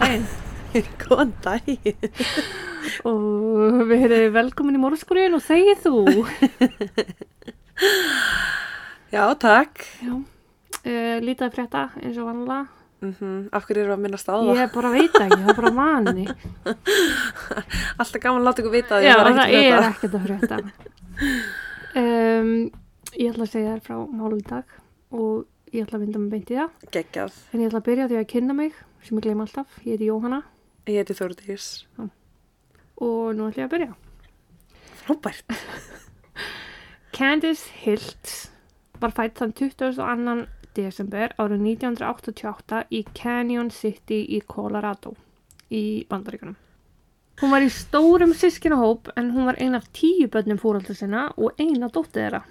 daginn Góðan daginn. og við erum velkomin í morgskóriðin og þegið þú. Já, takk. Já, uh, lítið að frétta eins og vanlega. Mm Af hverju erum við að minnast á það? Ég bara veit ekki, það er bara vani. Alltaf gaman að láta ykkur vita að Já, ég það er ekkert að frétta. Um, ég ætla að segja þér frá málum í dag og ég ætla að vinda mig beint í það. Geggjað. En ég ætla að byrja því að kynna mig, sem ég gleyma alltaf. Ég heiti Jóhanna Ég heiti Þórdís. og nú ætla ég að byrja. Frábært. Candice Hilt var fætt þann 22. desember árið 1988 í Canyon City í Colorado í Bandaríkunum. Hún var í stórum sískinahóp en hún var ein af tíu börnum fóraldar sinna og eina dóttið þeirra.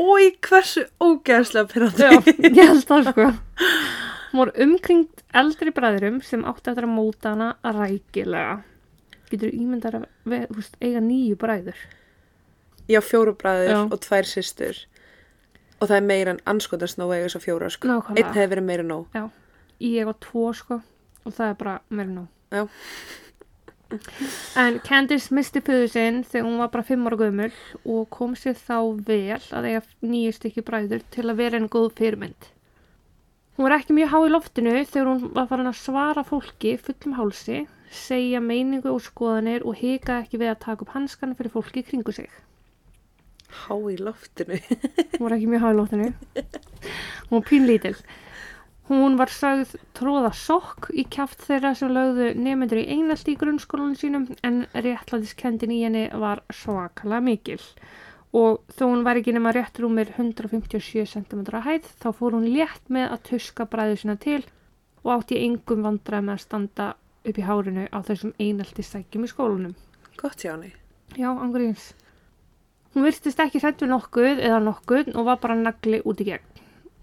Ói, hversu ógeðslega pyrrandi. Já, ég held það sko. Hún var umkringt eldri bræðurum sem átti eftir að móta hana rækilega. Getur ímyndar að ve- þú veist, eiga nýju bræður. Ég á fjóru bræður Já. og tvær systur. Og það er meira en anskotast nóg eiga svo fjóra, sko. Nákvæmlega. Einn hefur verið meira nóg. Já, ég á tvo sko og það er bara meira nóg. Já. En Candice misti föðu sinn þegar hún var bara fimm ára gömul og kom sér þá vel að eiga nýju stykki bræður til að vera einn góð fyrirmynd. Hún var ekki mjög há í loftinu þegar hún var farin að svara fólki fullum hálsi, segja meiningu og skoðanir og hika ekki við að taka upp hanskan fyrir fólki kringu sig. Há í loftinu. Hún var ekki mjög há í loftinu. Hún var pínlítil. Hún var sögð tróða sokk í kjaft þeirra sem lögðu nefnendur í einaldi í grunnskólanum sínum en réttlætiskendin í henni var svakalega mikil. Og þó hún var ekki nema rétt rúmir 157 cm að hæð þá fór hún létt með að tuska bræðu sína til og átti í engum vandræð með að standa upp í hárinu á þessum einaldi sækjum í skólanum. Gott hjá henni. Já, angriðins. Hún virtist ekki hrætt við nokkuð eða nokkuð og var bara nagli út í gegn.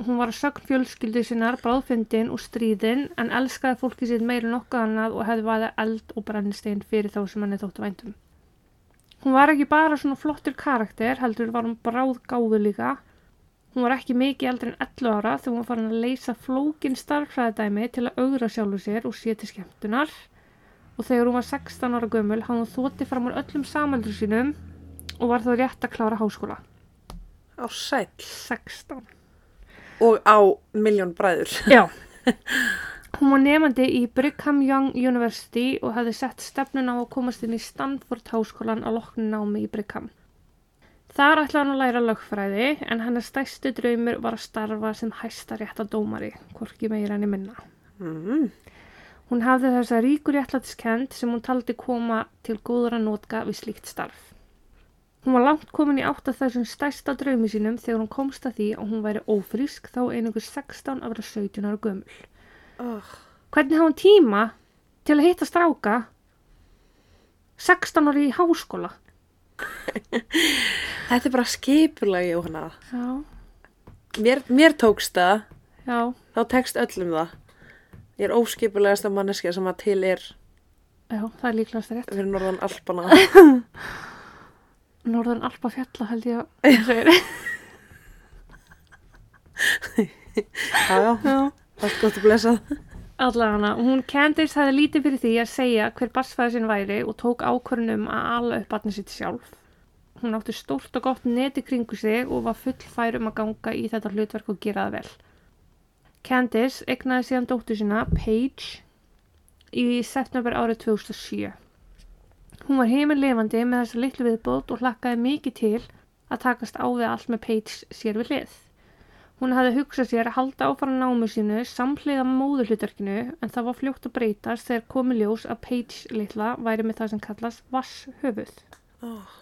Hún var að sögn fjölskyldu sinnar, bráðfundin og stríðin en elskaði fólki sitt meira nokkuð annað og hefði vaðið eld og brennistein fyrir þá sem henni þóttu væntum. Hún var ekki bara svona flottur karakter, heldur var hún bráð gáðu líka. Hún var ekki mikið eldri en 11 ára þegar hún var farin að leysa flókin starfræðadæmi til að augra sjálfu sér og sé til skemmtunar og þegar hún var 16 ára gömul hafði hún þótti fram úr öllum samaldur sínum og var þá rétt að klára háskóla. Á sæll. 16. Og á miljón bræður. Já. Hún var nefandi í Brigham Young University og hefði sett stefnun á að komast inn í Stanford háskólan á loknu námi í Brigham. Þar ætlaði hann að læra lögfræði en hennar stæstu draumur var að starfa sem hæsta rétta dómari, hvorki meira enn í minna. Mm. Hún hafði þessa ríkur réttlætiskend sem hún taldi koma til góðra nótka við slíkt starf. Hún var langt komin í átt af þessum stærsta draumi sínum þegar hún komst að því að hún væri ófrísk þá einhver 16 að vera 17 ára gömul. Oh. Hvernig hafði hún tíma til að hitta stráka 16 ári í háskóla? Þetta er bara skipulagi, Jóhanna. Já, Mér, mér tókst það, já, þá tekst öllum það. Ég er óskipulegasta manneskja sem að til er já, það er líklegast rétt. fyrir norðan Alpana. Norðan Alpa fjalla held ég að segir. Já, já, Já. Allt gott að blessa. Allavega, hún Candice hefði lítið fyrir því að segja hver barsfæði sinn væri og tók ákvörnum að ala upp barnið sitt sjálf. Hún átti stórt og gott neti kringu sig og var full fær um að ganga í þetta hlutverk og gera það vel. Candice egnaði síðan dóttur sína, Paige, í september árið 2007. Hún var heiminn lifandi með þessa litlu viðbót og hlakkaði mikið til að takast á við allt með Paige sér við hlið. Hún hafði hugsað sér að halda áfram námu sínu samhliða móðurhlutverkinu en það var fljótt að breytast þegar komi ljós að Paige litla væri með það sem kallast vasshöfuð. Oh.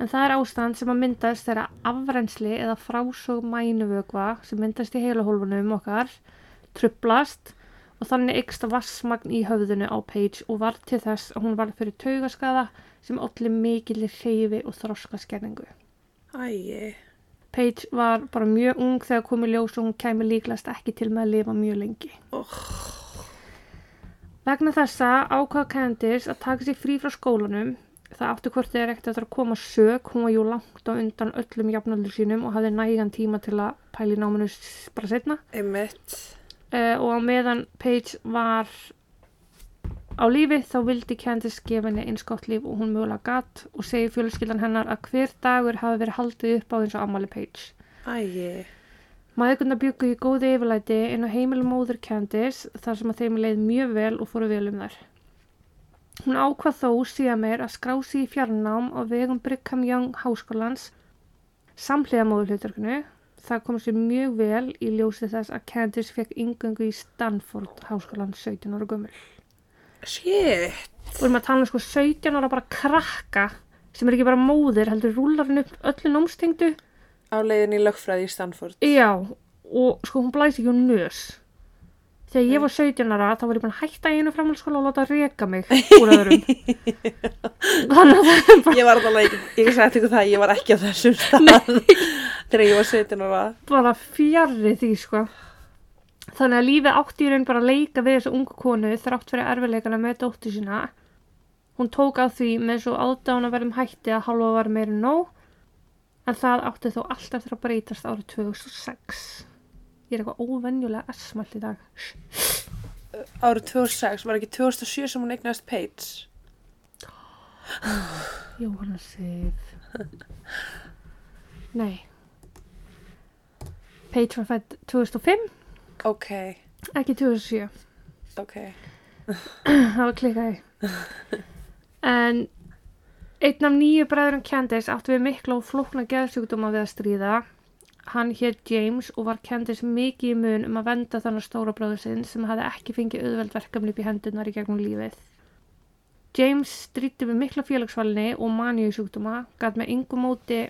En það er ástand sem að myndast þegar afrensli eða frásóg mænuvögva sem myndast í heilahólfunum okkar trublast og þannig yksta vassmagn í höfðinu á Paige og var til þess að hún var fyrir taugaskaða sem allir mikillir hreyfi og þroskaskerningu. Æi. Paige var bara mjög ung þegar komið ljós og hún kæmi líklast ekki til með að lifa mjög lengi. Oh. Vegna þessa ákvað Candice að taka sér frí frá skólanum. Það átti hvort þeir ekkert að koma sög, hún var jú langt á undan öllum jafnaldur sínum og hafði nægan tíma til að pæli náminu bara setna. Einmitt. Uh, og á meðan Paige var á lífi þá vildi Candice gefa henni eins gott líf og hún mögulega gatt og segir fjölskyldan hennar að hver dagur hafi verið haldið upp á eins og Amali Page. Æi. Maðurkundar byggu í góði yfirlæti inn á heimilum móður Candice þar sem að þeim leið mjög vel og fóru vel um þær. Hún ákvað þó síðan meir að skrá sig í fjarnám á vegum Brigham Young háskólans samhliða móðurhlutverkinu. Það kom sér mjög vel í ljósi þess að Candice fekk yngöngu í Stanford háskólan 17 ára gömul. Shit. Og erum að tala um sko 17 ára bara krakka sem er ekki bara móðir, heldur rúlar hann upp öllu námstengdu. Á leiðin í lögfræði í Stanford. Já, og sko hún blæs ekki um nös. Þegar ég var 17 ára þá var ég að hætta í einu framhaldsskóla og láta reka mig úr öðrum. Þannig að það er bara, Ég var alveg ég sagði ykkur það, ég var ekki á þessum stað þegar ég var 17 ára. bara fjarrri því sko. Þannig að í raun bara leika við þessu ungu konu þrátt fyrir erfileikana með dóttu sína. Hún tók á því með svo ádána verðum hætti að halva var meira nóg en það átti þó alltaf að breytast árið 2006. Ég er eitthvað óvenjulega esmalt í dag. Árið 2006, var ekki 2007 sem hún eignast Paige? Jóhanna Sif. Nei. Paige var fætt 2005, Ok, ekki 2007. ok. það var klikkaði en einn af nýju bræðurum Candice átti við mikla og flókna geðsjúkdóma við að stríða. Hann hétt James og var Candice mikið í mun um að venda þannig stóra bróður sinn sem hafði ekki fengið auðveld verkefni upp í hendunar í gegnum lífið. James stríti við mikla félagsvalni og maníu sjúkdóma gæt með yngum móti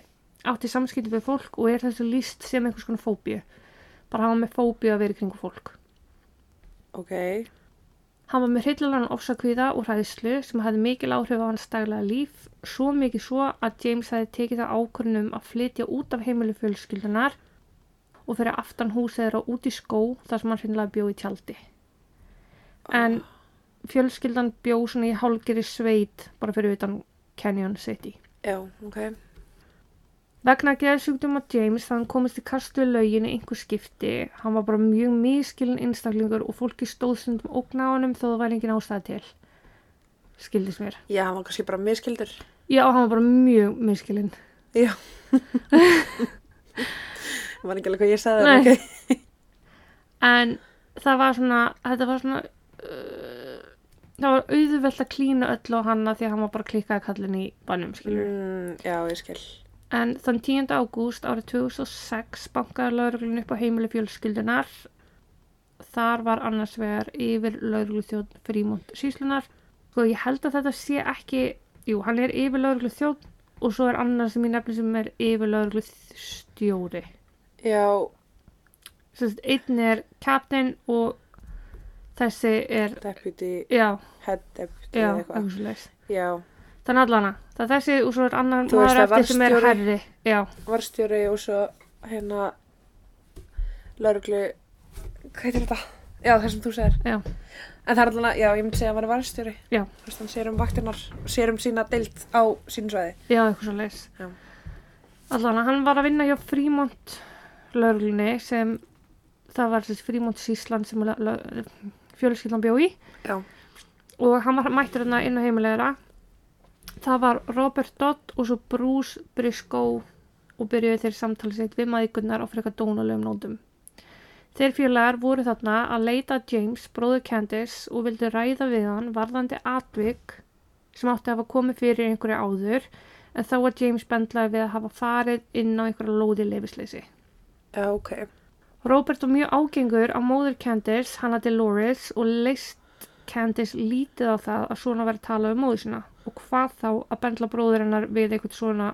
átti samskipti við fólk og er þessu líst sem einhvers konar fóbíu bara hafa með fóbíu að vera í kringu fólk Ok, Hann var með hryllilegan ofsakvíða og hræðislu sem hafði mikil áhrif á hans daglega líf, svo mikið svo að James hefði tekið það ákvörnum að flytja út af heimilu fjölskyldunar og fyrir aftan húsið þeirra út í skó þar sem hann hreinlega bjó í tjaldi. En fjölskyldan bjó svona í hálgeri sveit bara fyrir utan Canyon City. já, ok. Vegna geðsjúkdóma James þannig komist í kastu við lauginu einhver skipti. Hann var bara mjög miskilin einstaklingur og fólki stóðsundum honum þó það væri engin ástæði til. Skildist mér. Já, hann var kannski bara miskildur. Já, hann var bara mjög miskilin. Já. Það var ekki alveg hvað ég sagði. Nei. ok. En það var svona, þetta var svona, uh, það var auðvelt að klína öll á hanna því að hann var bara klikkaði kallin í bannum, skilur. Mm, já, ég skil. En þann 10. ágúst árið 2006 bankaði lauruglun upp á heimili fjölskyldunar. Þar var annars vegar yfir lauruglu þjóð frímont síslunar. Sko ég held að þetta sé ekki, jú hann er yfir lauruglu þjóð og svo er annars sem ég nefnir sem er yfir lauruglu stjóri. Já, Sest, einn er captain og þessi er, deputy, já, head deputy já, eða eitthvað. svo leys. Já, Þannig allana, það er þessi og svo er annar Þú maður að eftir sem er herri. Já, varstjóri og svo hérna lauruglu, hvað heitir þetta? Já, það sem þú segir. já, En það er alveg, já, ég myndi segja að hann var varstjóri. Já. Þú veist, hann sér um vaktinnar, sér um sína deilt á sínu svæði. já, eitthvað svo. Já. Allana, hann var að vinna hjá Frímont lauruglunni sem það var þessi Frímont síslan sem fjölskyldan bjó í Já. og hann var mættur hérna inn á heimilegra það var Robert Dodd og svo Bruce Briscoe og byrjuði þeir samtalið sitt við maðurkunnar á frekar dónulegum nótum. Þeir félagar voru þarna að leita James, bróður Candice og vildu ræða við hann varðandi atvik sem átti að hafa komið fyrir einhverju áður en þá var James bendlaði við að hafa farið inn á einhverja lóði leifisleysi Já, ok. Robert var mjög ágengur á móður Candice, hana Dolores og leist Candice lítið á það að svona verið talað um móður sína og hvað þá að bendla bróður hennar við eitthvað svona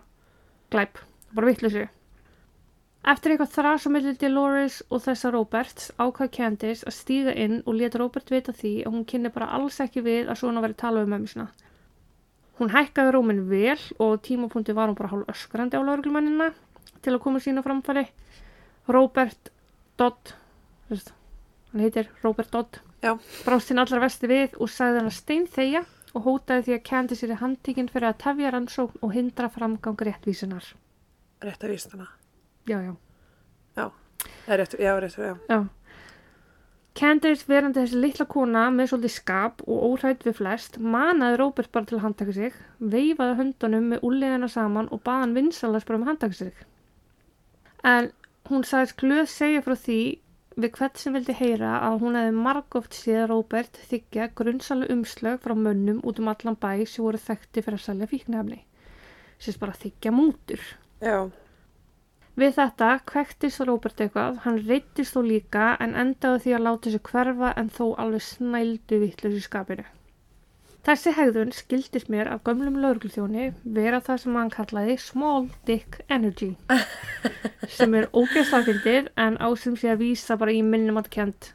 glæp, bara vittlusi. Eftir eitthvað þrás á milli Dolores og þessa Roberts ákvað Candice að stíga inn og leta Robert vita því að hún kynni bara alls ekki við að svona verið talað um mömmu sína. Hún hækkaði rómin vel og tímapunkti var hún bara hálf öskrandi á lauruglumennina til að koma sína framfæri. Robert Dodd hann heitir Robert Dodd brást hinn allra vesti við og sagði hann að steinþegja og hótaði því að Candice er handtíkinn fyrir að tefja rannsókn og hindra framgang réttvísunar Rétt að vísa hana. já, já, er rétt, já, rétt, já. já Candace verandi þessi litla kona með svolítið skap og óhrætt við flest manaði Robert bara til að handtaka sig, veifaði höndunum með úrlegina saman og baði hann vinsalast bara um að handtaka sig. En hún sagðist glöð segja frá því við hvert sem vildi heyra að hún hefði margóft séð Robert þykja grunnsalega umslög frá mönnum út um allan bæ sem voru þekkti fyrir að selja fíknefni. Sérst bara þykja mútur. Já. Við þetta kvektist Róbert eitthvað, hann reyttist þó líka en endaði því að láta sig hverfa en þó alveg snældu vittlust í skapinu. Þessi hegðun skildist mér af gömlum lauruglþjóni vera það sem hann kallaði Small Dick Energy sem er ógeðslafindir en ásum sé að vísa bara í minnum að kent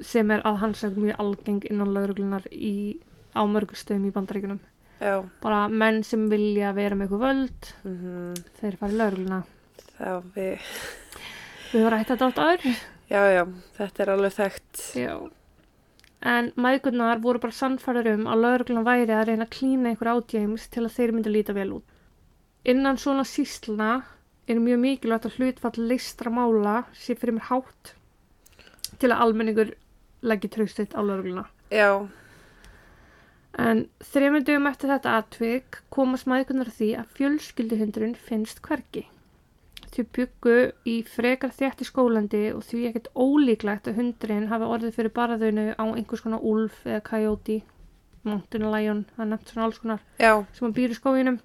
sem er að hans er mjög algeng innan lauruglunar í, á mörgustöðum í bandaríkunum. Já. Bara menn sem vilja vera með eitthvað völd, Mm þeir fara í laurugluna. Það við, Við höfum rætt þetta átt aður. já, já, þetta er alveg þekkt. Já. En mæðgurnar voru bara sannfærar um að lauruglan væri að reyna að klína einhver á James til að þeir myndi líta vel út. Innan svona sísluna er mjög mikilvægt að hlutfall listra mála sé fyrir mér hátt til að almenningur leggja traustitt á laurugluna. Já, En þreymundum eftir þetta atvik komast mæðgurnar að því að fjölskylduhundurinn finnst hvergi. Þau byggu í frekar þjætti skólandi og því ekkert ólíklegt að hundurinn hafi orðið fyrir barðinu á einhvers konar úlf eða coyote, mountain lion, það er nefnt svona alls konar já, sem hann býr í skóginum.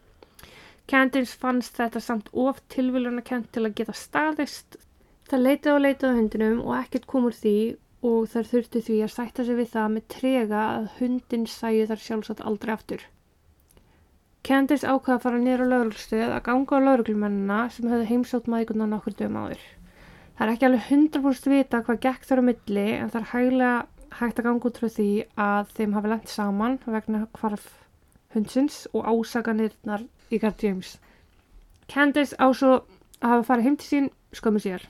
Candice fannst þetta samt of tilvíluna kent til að geta staðist. Það leitaði og leitaði hundinum og ekkert kom úr því og þær þurftu því að sætta sig við það með trega að hundin sæju þar sjálfsagt aldrei aftur. Candice ákvaða að fara nýra á lauruglustöð að ganga á lauruglumennina sem höfðu heimsótt maðurna nokkur dögum áður. Það er ekki alveg 100% vita hvað gekk þar á milli en það er hæglega hægt að ganga út frá því að þeim hafi lent saman vegna hvarf hundsins og ásaganirnar í Gart James. Candice á svo að hafa farið heim til sín skömmu sér.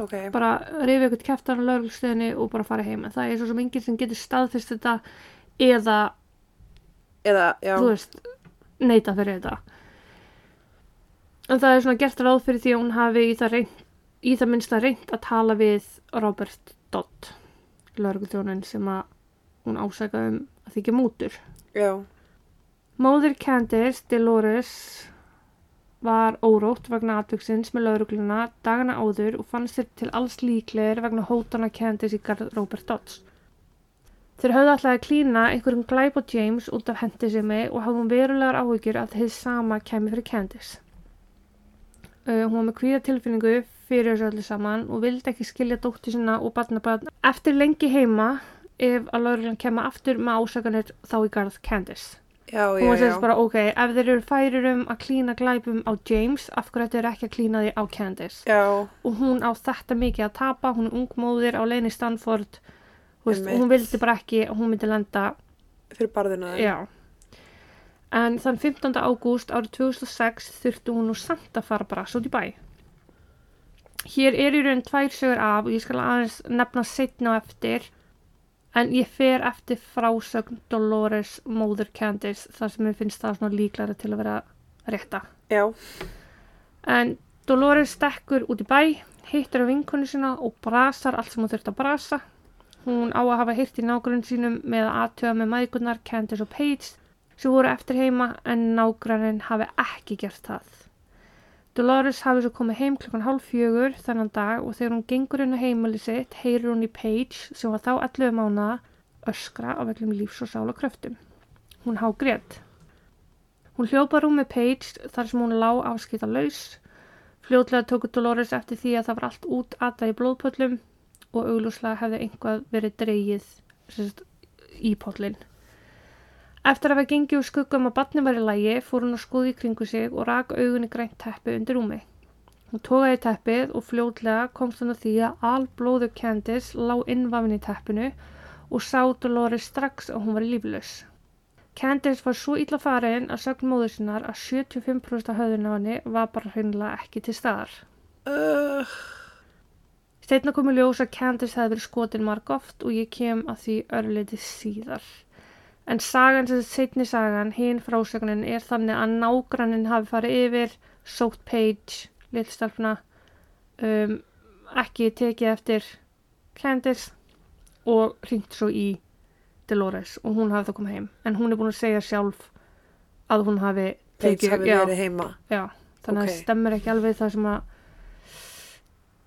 ok. Bara rifið eitthvað kæftar á lauruglustöðinni og bara farið heim. En það er svo sem enginn sem getur staðfist þetta eða, Eða, þú veist, neita fyrir þetta. En það er svona gert ráð fyrir því að hún hafi í það, reynt, í það minnsta reynt að tala við Robert Dodd, laurugluþjónin sem að hún ásakaði um að þykja mútur. já, Móðir Candice Dolores var órótt vegna atviksins með laurugluna dagana áður og fannst sér til alls líklegir vegna hótana Candice í garð Robert Dodds. Þeir höfðu alltaf að klína einhverjum glæp á James út af hendisemi og hafði hún verulegar áhyggjur að þið sama kemi fyrir Candice. Uh, hún var með kvíða tilfinningu fyrir þessu öllu saman og vildi ekki skilja dóttir sinna og barnabarn eftir lengi heima ef að lauruglan kemur aftur með ásakanir þá í garð Candice já, og já, hún já. segist bara ok, ef þeir eru færir um að klína glæpum á James, af hverju þetta er ekki að klína því á Candice Já, og hún á þetta mikið að tapa, hún er ungmóðir á leini Stanford þú veist, og hún vildi bara ekki að hún myndi lenda fyrir barðina en þann 15. ágúst árið 2006 þurfti hún nú samt að fara bara svo í bæ. Hér er í raun tvær sögur af og ég skal aðeins nefna setna á eftir. En ég fer eftir frásögn Dolores móður Candice þar sem ég finnst það svona líklara til að vera rétta. Já, En Dolores stekkur út í bæ, hittir á vinkonu sína og brasar allt sem hún þurft að brasa. Hún á að hafa hirt í nágrunn sínum með að aðtöða með mæðgunar Candice og Paige sem voru eftir heima en nágrunnin hafi ekki gert það. Dolores hafi svo komið heim klukkan hálf fjögur þennan dag og þegar hún gengur inn á heimali sitt heyrir hún í Paige sem var þá 11 mánuða öskra á vellum lífs og sála kröftum. Hún há grét. Hún hljópa rúmi Paige þar sem hún lá afskita laus. Fljótlega tóku Dolores eftir því að það var allt út aðað í blóðpöllum og auglúslega hefði einhvað verið dreigið sérst, í pollin. Eftir að hafa gengið úr skuggum að batni var í lægi fór hún að skoði í kringu sig og rak augunni grænt teppi undir rúmi. Hún tókaði teppið og fljótlega komst hún að því að alblóðu Candice lá innvafin í teppinu og sá Dolores strax að hún var líflaus. Candice var svo illa farin að sögn móður sinnar að 75% af höfðun á henni var bara hreinlega ekki til staðar. uh, Steina kom í ljós að Candice hefði verið skotin marg oft og ég kem að því örleiti síðar. En sagan sem setni sagan, hinn frásögnin, er þannig að nágrannin hafi farið yfir, sótt Paige, lillstelpna, um, ekki tekið eftir Candice og hringt svo í Dolores og hún hafi það komið heim en hún er búin að segja sjálf að hún hafi Paige hafi já, verið heima. já, þannig að Ok. það stemmir ekki alveg það sem að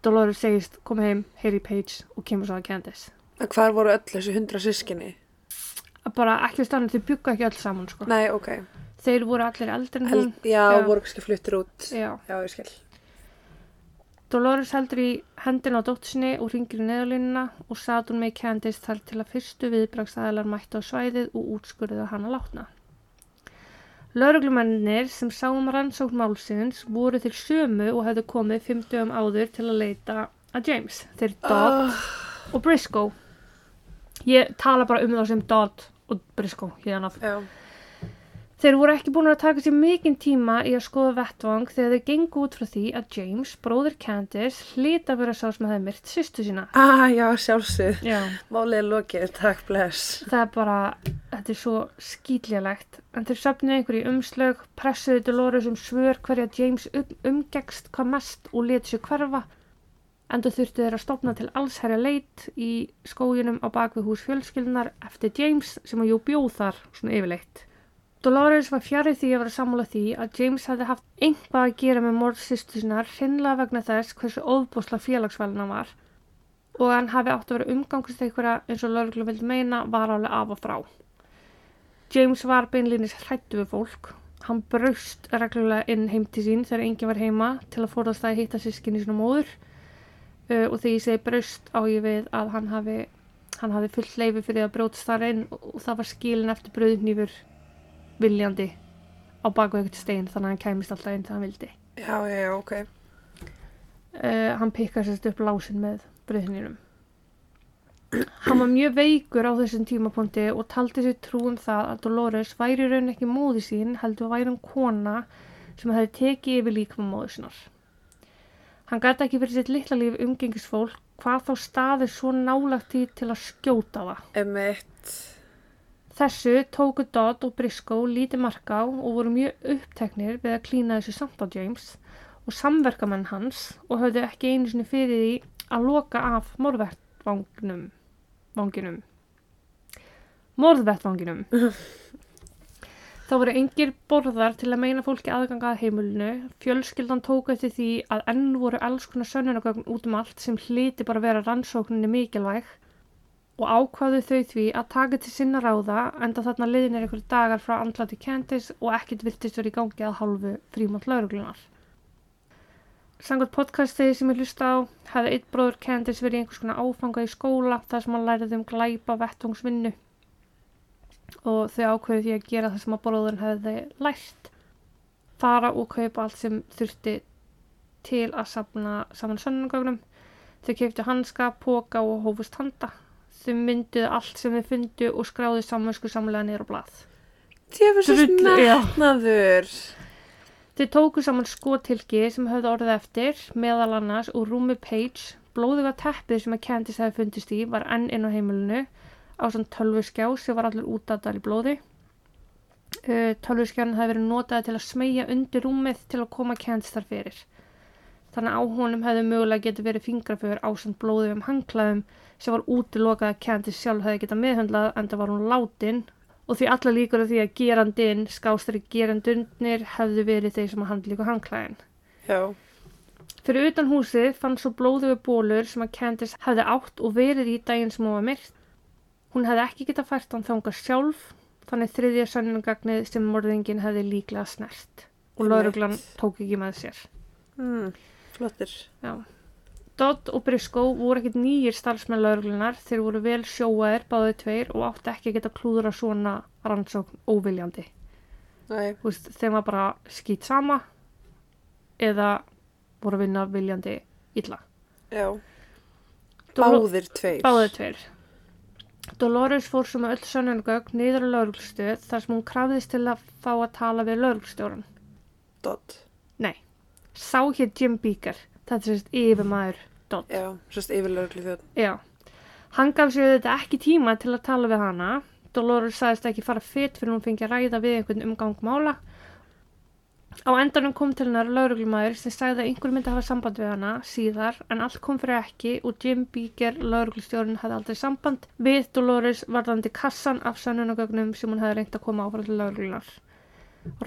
Dolores segist komið heim, heyri Paige og kemur svo að Candice En hvar voru öll þessi hundra sískinni? að bara ekki á stannu, þau bygga ekki öll saman sko. Nei, ok. þeir voru allir eldri en Hel, hún já, Já. voru kannski fluttir út. já. Já, ég skil. Dolores heldur í hendina á dóttinni og ringir í neðalínuna og sat hún með Candice þar til að fyrstu viðbraksæðalar mættu á svæðið og útskurðið hana látna. Lauruglumennir sem sáum rannsókn málsins voru til sömu og hefðu komið 50 áður til að leita að James. Þeir Dodd Oh, og Briscoe. Ég tala bara um þá sem Dodd og Briscoe hérna. já, Þeir voru ekki búin að taka sér mikinn tíma í að skoða vettvang þegar þeir gengu út frá því að James, bróðir Candice, hlýta að vera sá sem hefði myrt sýstu sína. ah, já, sjálfsög. Já. Málið er lokið, takk, bless. Það er bara, þetta er svo skýtljálegt. En þeir söfnuðu einhverju umslög, pressuðu Dolores um svör hverja James um, umgekst hvað mest og letu sér hverfa. Enda þurftu þeir að stopna til allsherja leit í skóginum á bakvið hús fjölskyldunar eftir James sem að jú bjóð þar svona yfirleitt. Dolores var fjarið því að vera sammála því að James hefði haft einhvað að gera með morð sýstu sinnar hreinlega vegna þess hversu óðbúsla félagsvælina hann var og hann hafi átt að vera umgangist einhverja eins og lögreglu vildi meina var alveg af og frá. James var beinlýnis hrættu við fólk. Hann braust reglulega inn heim til sín þegar enginn var heima til að forðast að hitta sískinni sína móður uh, og þegar ég segi braust á ég við að hann hafi, hann hafi fullt leifi fyrir að brótast þar inn og það var skilin eftir brauðnýfur viljandi á baku eitthvað stein þannig að hann kæmist alltaf inn þegar hann vildi. Já, já, já, ok. uh, hann pikkar sérst upp lásin með bröðninum hann var mjög veikur á þessum tímapunkti og taldi sér trú um það að Dolores væri raun ekki móði sín heldur væri hún kona sem hefði tekið yfir líkma móður sinnar hann gæti ekki fyrir sitt litla líf umgengisfólk hvað þá staði svo nálagt í til að skjóta það Emitt. Þessu tóku Dodd og Briscoe lítið marka á og voru mjög uppteknir við að klína þessu samt á James og samverkamenn hans og höfðu ekki einu sinni fyrir því að loka af morðvettvanginum. Vanginum. Morðvettvanginum. Það voru engir borðar til að meina fólki aðganga að heimilinu. Fjölskyldan tók eftir því að enn voru alls konar sönnunagögn út um allt sem hliti bara vera rannsókninni mikilvæg og ákvaðu þau því að taka til sinna ráða enda þarna liðin er einhverju dagar frá andlati Candice og ekkert virtist verið í gangi að hálfu frímant lauruglunar. Sangot podcasti sem ég hlusta á hefði eitt bróður Candice verið í einhvers konar áfanga í skóla þar sem hann læriði um glæpa vettvangsvinnu. Og þau ákveðu því að gera það sem að bróðurinn hefði lært. Fara og kaupa allt sem þurfti til að safna saman sönnungögnum þau keiptu hanska, póka og hófust handa þau mynduðu allt sem þau fundu og skráðu samvæsku samlega á blað. Já. metnaður. Þau tóku saman skotilki sem höfðu orðið eftir, meðal annars úr rúmi Page, blóðuga teppið sem að Candice hefði fundist í var enn inn á heimilinu á svona tölvuskjá sem var allir útadar í blóði. Uh, tölvuskjánin hefði verið notaði til að smegja undir rúmið til að koma Candice þar fyrir. Þannig að á honum hefði mögulega getið verið fingraför á svona blóðum hangklæðum sem var útilokað að Candice sjálf hefði getað meðhöndlað en það var hún látin og því alla líkur af því að gerandinn skástari gerandunir hefðu verið þeir sem að handlíku hangklæðin. Já. Fyrir utan húsið fann svo blóðugu bólur sem að Candice hefði átt og verið í daginn sem hún var myrt. Hún hefði ekki getað fært hann þangað sjálf, þannig þriðja sönnungagnið sem morðingin hefði líklega snert og lauruglan tók ekki með sér. Mm, flottir. Já. Dodd og Briscoe voru ekkert nýjir starfsmenn lauruglunar, þeir voru vel sjóaðir báðið tveir og átti ekki að geta klúðra svona rannsókn óviljandi. Veist, þeim var bara skýt sama eða voru að vinna viljandi illa. Já. Dolo- Báðir tveir. Báðir tveir. Dolores fór með öll sönnungögn niður á lauruglustuð þar sem hún krafðist til að fá að tala við lauruglustjóran. Dodd. Nei, sá hér Jim Beaker, þetta er sérst yfirmaður Dodd. Já, sérst yfirlörgli þjótt. Já. Hann gaf sér þetta ekki tíma til að tala við hana. Dolores sagðist ekki fara fyrt fyrir hún fengi að ræða við einhvern umgang mála. Á endanum kom til hennar lauruglumæður sem sagði að einhver myndi hafa samband við hana síðar en allt kom fyrir ekki og Jim Beaker, lauruglustjórun, hefði aldrei samband við Dolores varðandi kassan af sannunagögnum sem hún hefði reynt að koma áfram til lauruglunar.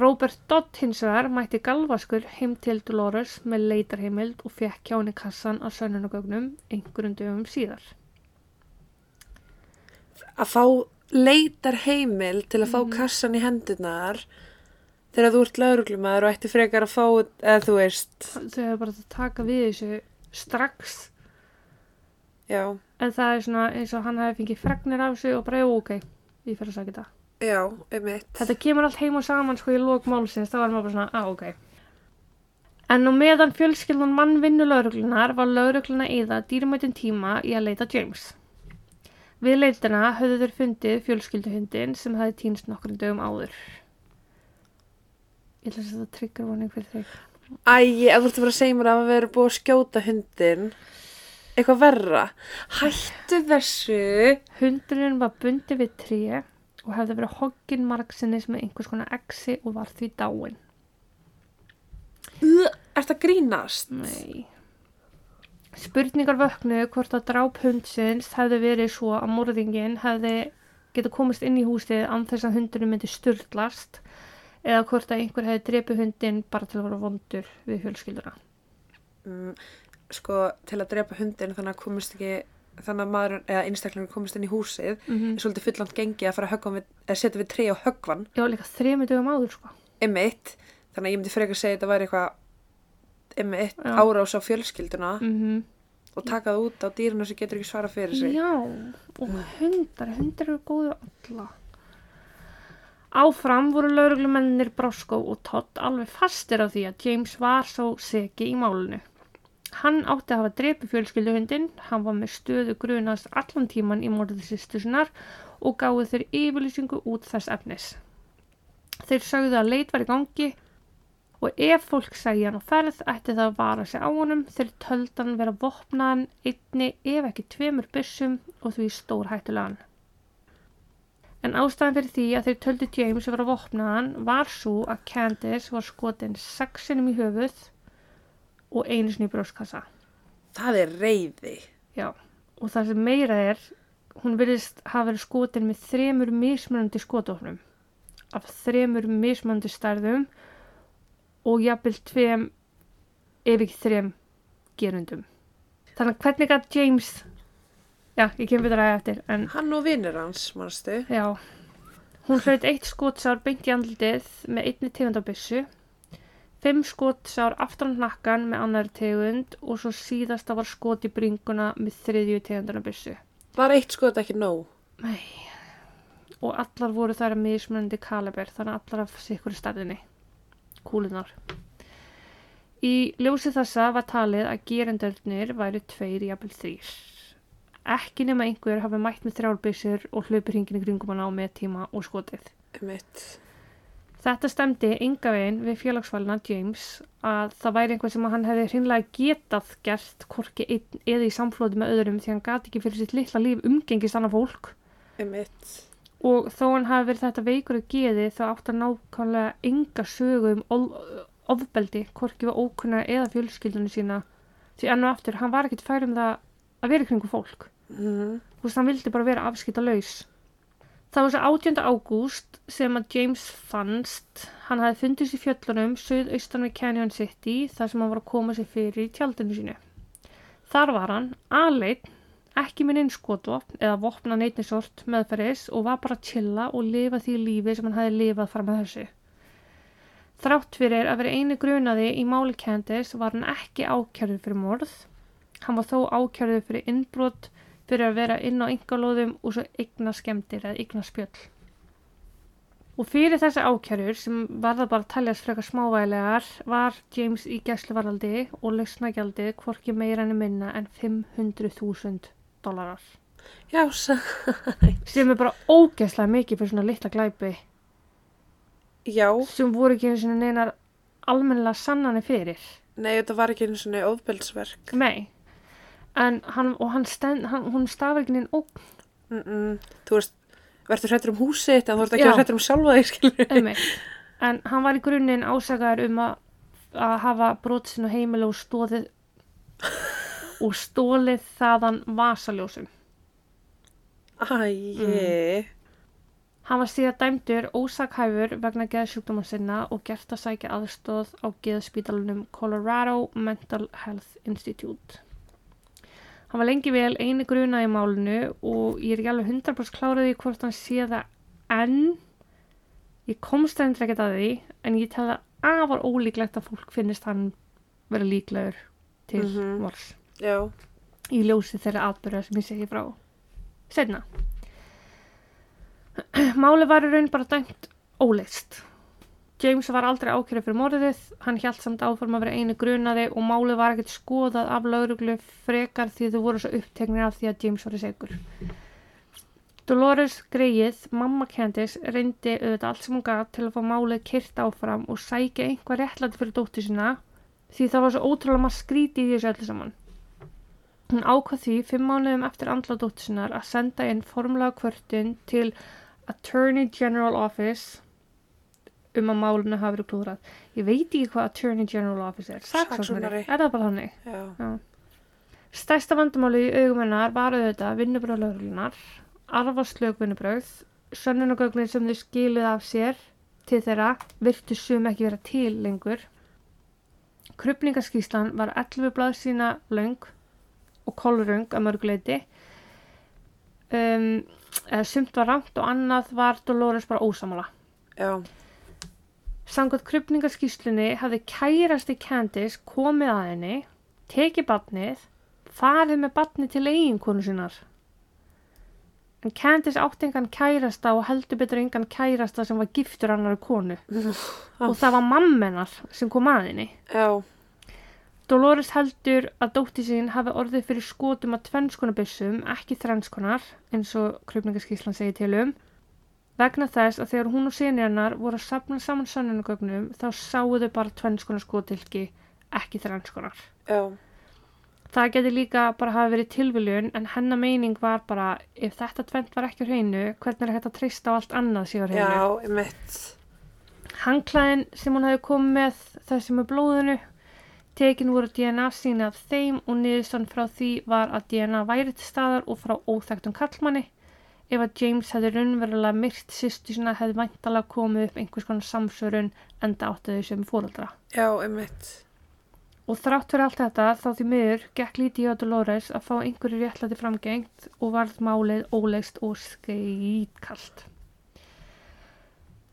Robert Dodd hins vegar mætti galvaskur heim til Dolores með leitarheimild og fekk hjá henni kassan af sannunagögnum einhverjum dögum síðar. Að fá leitar heimil til að fá Mhm. kassan í hendurnar þegar þú ert lauruglumæður og ætti frekar að fá, eða þú veist, Þau hefur bara að taka við þessu strax já, en það er svona eins og hann hefði fengið fregnir af þessu og bara "Jú, ok, ég fer að sagja þetta. Já, einmitt. Þetta kemur allt heim og saman sko í lók málsins, þá var maður bara svona, á, ok. En nú meðan fjölskyldan mann vinnu lauruglunar var laurugluna eða dýrmætin tíma í að leita James. Við leitina höfðu þeir fundið fjölskylduhundin sem hefði týnst nokkrum dögum áður. Ég ætla að setja triggervarning fyrir þig. Æ, ef þú ert að fara að segja mér að við erum búið að skjóta hundin, eitthvað verra. Hættu þessu. Hundurinn var bundið við tré og hefði verið hogginn margsinnis með einhvers konar exi og var því dáin. Er það grínast? Nei. Spurningar vöknu hvort að dráp hundsins hefði verið svo að morðingin hefði getið komist inn í húsið án þess að hundurinn myndi styrlast eða hvort að einhver hefði drepið hundin bara til að vera vondur við fjölskylduna. Mm, sko, til að drepa hundin þannig að komist ekki, þannig að maður, eða einstaklingur komist inn í húsið, Mm er svolítið fullant gengi að fara að við, eða setja við tré og höggvan, Já, líka þremi dögum áður, sko. einmitt, þannig að ég myndi frekar segja að þetta væri eitthvað, einmitt, Já. árás á fjölskylduna Mm og taka það út á dýruna sem getur ekki svara fyrir sig. Já, og hundar, hundar eru góðu alla. Áfram voru lauruglumennir Brosko og Todd alveg fastir á því að James var svo seki í málunu. Hann átti að hafa drepi fjölskylduhundin, hann var með stöðu grunast allan tíman í morðið sýstusinnar og gáði þeir yfirlýsingu út þess efnis. Þeir sögðu að leit var í gangi og ef fólk segja hann á ferð ætti það að vara sig á honum þeir töldu hann vera vopnaðan einni ef ekki tveimur byssum og því stór hættulegan. En ástæðan fyrir því að þeir töldu James vera vopnaðan var svo að Candice var skotin sexinum í höfuð og einu sinni í brjóskassa. Það er reyði. Já, og það sem meira er, hún virðist hafa verið skotin með þremur mismunandi skotofnum af þremur mismunandi stærðum og jafnvel tveim ef ekki þrem gerundum. Þannig að hvernig gætt James, já, ég kem við það ræði eftir, en Hann og vinnir hans, mannstu. já, hún hlaut eitt skotsár beint í andlitið með einni tegundabissu, fimm skotsár aftan á hnakkan með annari tegund og svo síðasta var skot í bringuna með þriðju tegundabissu. Var eitt skot ekki nóg? Nei. Og allar voru þær að mismunandi kaliber, þannig allar af sikkur stærðinni. Kúlunar. Í ljósi þessa var talið að gerendörnir væri tveir jafnvel þrýr. Ekki nema einhver hafi mætt með þrjálbissur og hlaupir hringin í kringum hana á með tíma og skotið. Einmitt. Þetta stemdi enga veginn við félagsvalina James að það væri einhver sem hann hefði hreinlega getað gert korki einn eða í samflóti með öðrum því hann gati ekki fyrir sitt litla líf umgengist annað fólk Einmitt. og þó hann hafi verið þetta veikur að geði þá átt að nákvæmlega enga sögu um of- ofbeldi korki við ókunna eða fjölskyldunni sína því enn og aftur hann var ekkit fær um það að vera kringu fólk Mm. þú veist hann vildi bara vera afskita laus það var svo 18. ágúst sem að James fannst. Hann hafði fundist í fjöllunum söðaustan við Canyon City þar sem hann var að koma sér fyrir í tjaldinu sínu. Þar var hann aðleitt ekki minn einn skotvopn eða vopna neitni sort meðferðis og var bara að chilla og lifa því lífi sem hann hafði lifað fram með þessu. Þrátt fyrir að vera eini grunaði í máli Candice var hann ekki ákjörður fyrir morð. Hann var þó ákjörður fyrir innbrot fyrir að vera inn á yngalóðum og svo eigna skemmtir eða eigna spjöll. Og fyrir þessi ákjörur sem varða bara að taljast frekar smávægilegar var James í gæsluvaraldi og lausnagjaldið hvorki meira enn minna en 500.000 dólarar. Já, sa... Sem er bara ógæslega mikið fyrir svona litla glæpi Já. sem voru ekki einu sinni neinar almennilega sannanir fyrir. Nei, þetta var ekki einu svona ofbeldsverk. Nei. En hann, og hann stend, hann, hún stafir ekki neinn ógn Mm -mm. Þú veist, verður hrættur um húsið þitt en þú ert ekki hrættur um sjálfa þig, en hann var í grunninn ásakaður um að, að hafa brot sinna heimili og stóðið og stólið þaðan vasaljósum. Æi. Hann var síðan dæmdur ósakhæfur vegna geðsjúkdóma sinna og gert að sækja aðstóð á geðspítalunum Colorado Mental Health Institute. Hann var lengi vel eini grunað í málinu og ég er ekki alveg 100% kláraði hvort hann sé það enn. Ég komst endur ekkert að því en ég tel það afar ólíklegt að fólk finnist hann vera líklegur til mm Mhm. mors Já. í ljósi þeirra atbyrða sem ég segi frá setna. Máli var í raun bara dæmt óleist. James var aldrei ákjörði fyrir morðið, hann hjælt samt áform að vera einu grunaði og máli var ekkert skoðað af lauruglu frekar því þau voru svo uppteknir af því að James var í segur. Dolores Greið, mamma Candice, reyndi auðvitað allt sem hún gaf til að fá málið kyrt áfram og sækja einhver réttlæti fyrir dóttur sína því það var svo ótrúlega maður skríti í þessu öllu saman. Hún ákvað því fimm mánuðum eftir andla dóttur sinnar að senda inn formulega kvörtun til Attorney General Office um að málinu hafi verið klúðrað. Ég veit ekki hvað Attorney General Office er. Saksóknari. Er það bara þannig? Já. Stærsta vandamáli í augum hennar var auðvitað vinnubröð lögreglunar, arfaslög vinnubröð, sönnunagögnin sem þau skiluð af sér til þeirra virtu sum ekki vera til lengur. Krupningaskíslan var 11 blað sína löng og kolrung að mörguleiti. Um, sumt var rámt og annað var Dolores bara ósamála. Já. Samkvæmt krupningaskíslunni hafði kærasti Candice komið að henni, tekið batnið, farið með batnið til eiginkonu sinnar. En Candice átti engan kærasta og heldur betur engan kærasta sem var giftur annari konu. og það var mammenar sem kom að henni. Já. Dolores heldur að dótti sín hafi orðið fyrir skotum að tvennskonabyssum, ekki þrennskonar, eins og krupningaskíslan segir til um, vegna þess að þegar hún og hennar voru að safna saman sönnunagögnum þá sáu þau bara tvennskonar skotilki, ekki þrennskonar. Já. Það geti líka bara hafa verið tilviljun en hennar meining var bara ef þetta tvent var ekki á hreinu, hvernig er að treysta á allt annað síðan hreinu? Já, mitt. Hangklæðin sem hún hefði komið með þessi með blóðinu tekin voru DNA síni af þeim og niðurstann frá því var að DNA væri til staðar og frá óþægtum kallmanni. Ef að James hefði raunverulega myrt sýstu sína hefði væntalega komið upp einhvers konar samsörun enda áttu þau sem fóreldra. Já, ég mitt. Og þrátt fyrir allt þetta þá því miður gekk lítið hjá Dolores að fá einhverju réttlæti framgengt og varð málið óleist og skeitkalt.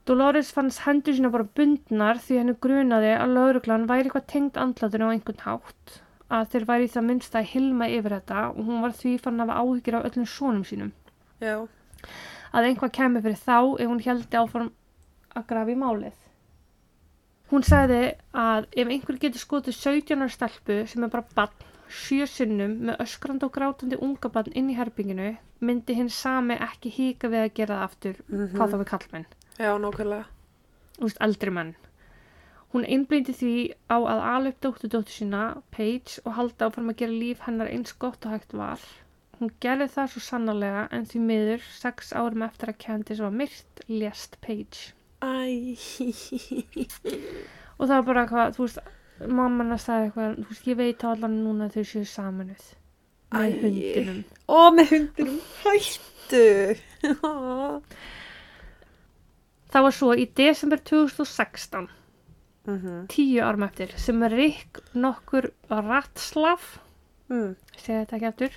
Dolores fannst hendur sína bara bundnar því henni grunaði að lauruglan væri eitthvað tengd andlatur á einhvern hátt að þeir væri í það minnst að hilma yfir þetta og hún var því fann að hafa áhyggjur af öllum sonum sínum. Já. Að einhvað kemur fyrir þá ef hún heldi áfram að grafi málið. Hún sagði að ef einhver getur skotið 17 ára stelpu sem er bara bann sjö sinnum með öskrandi og grátandi unga bann inn í herbygginu myndi hinn sami ekki híka við að gera það aftur Mhm. hvað þá við kallmenn, Já, nákvæmlega. þú veist, eldri menn. Hún einblindi því á að upp dóttu dóttu sína, Paige, og halda áfram að gera líf hennar eins gott og hægt var. Hún gerði það svo sannarlega en því miður, sex árum eftir að Candice var myrt, lést Paige. Æ. og það var bara eitthvað, þú veist mamma hennar sagði eitthvað, þú veist, ég veit á allan núna að þau séu saminuð með hundinum Ó, með hundinum. Hættu. það var svo í desember 2016 Mhm. tíu árum eftir sem Rick nokkur Ratslav Mm. segja þetta ekki eftir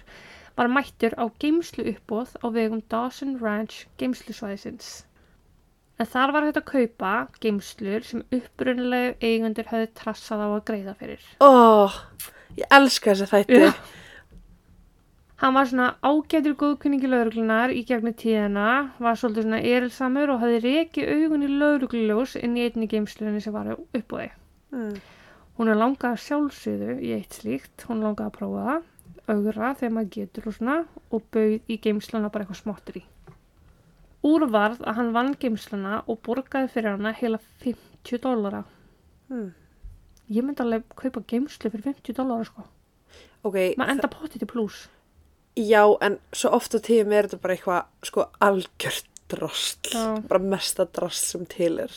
var mættur á geimslu uppbóð á vegum Dawson Ranch geimslusvæðisins en þar var hægt að kaupa geimslur sem upprunalegu eigundur höfðu trassað á að greiða fyrir Ó, ég elska þessa þætti. Já. Hann var svona ágætur góðkunningi lauruglunar í gegnum tíðina, var svolítið svona erilsamur og hafði rekið augun í laurugluljós inn í einni geimslunni sem var upp á því. Mm. Hún er langað að sjálfsögðu í eitt slíkt, hún er langað að prófa það, augra þegar maður getur og svona og bauð í geimsluna bara eitthvað smottur í. Úrvarð að hann vann geimsluna og borgaði fyrir hana heila 50 dólara. Mm. Ég myndi alveg kaupa geimslu fyrir 50 dólara sko. Ok, Maður enda potið til pluss. já, en svo oft á tíðum er þetta bara eitthvað, sko, algjört drast. Já. Bara mesta drast sem til er.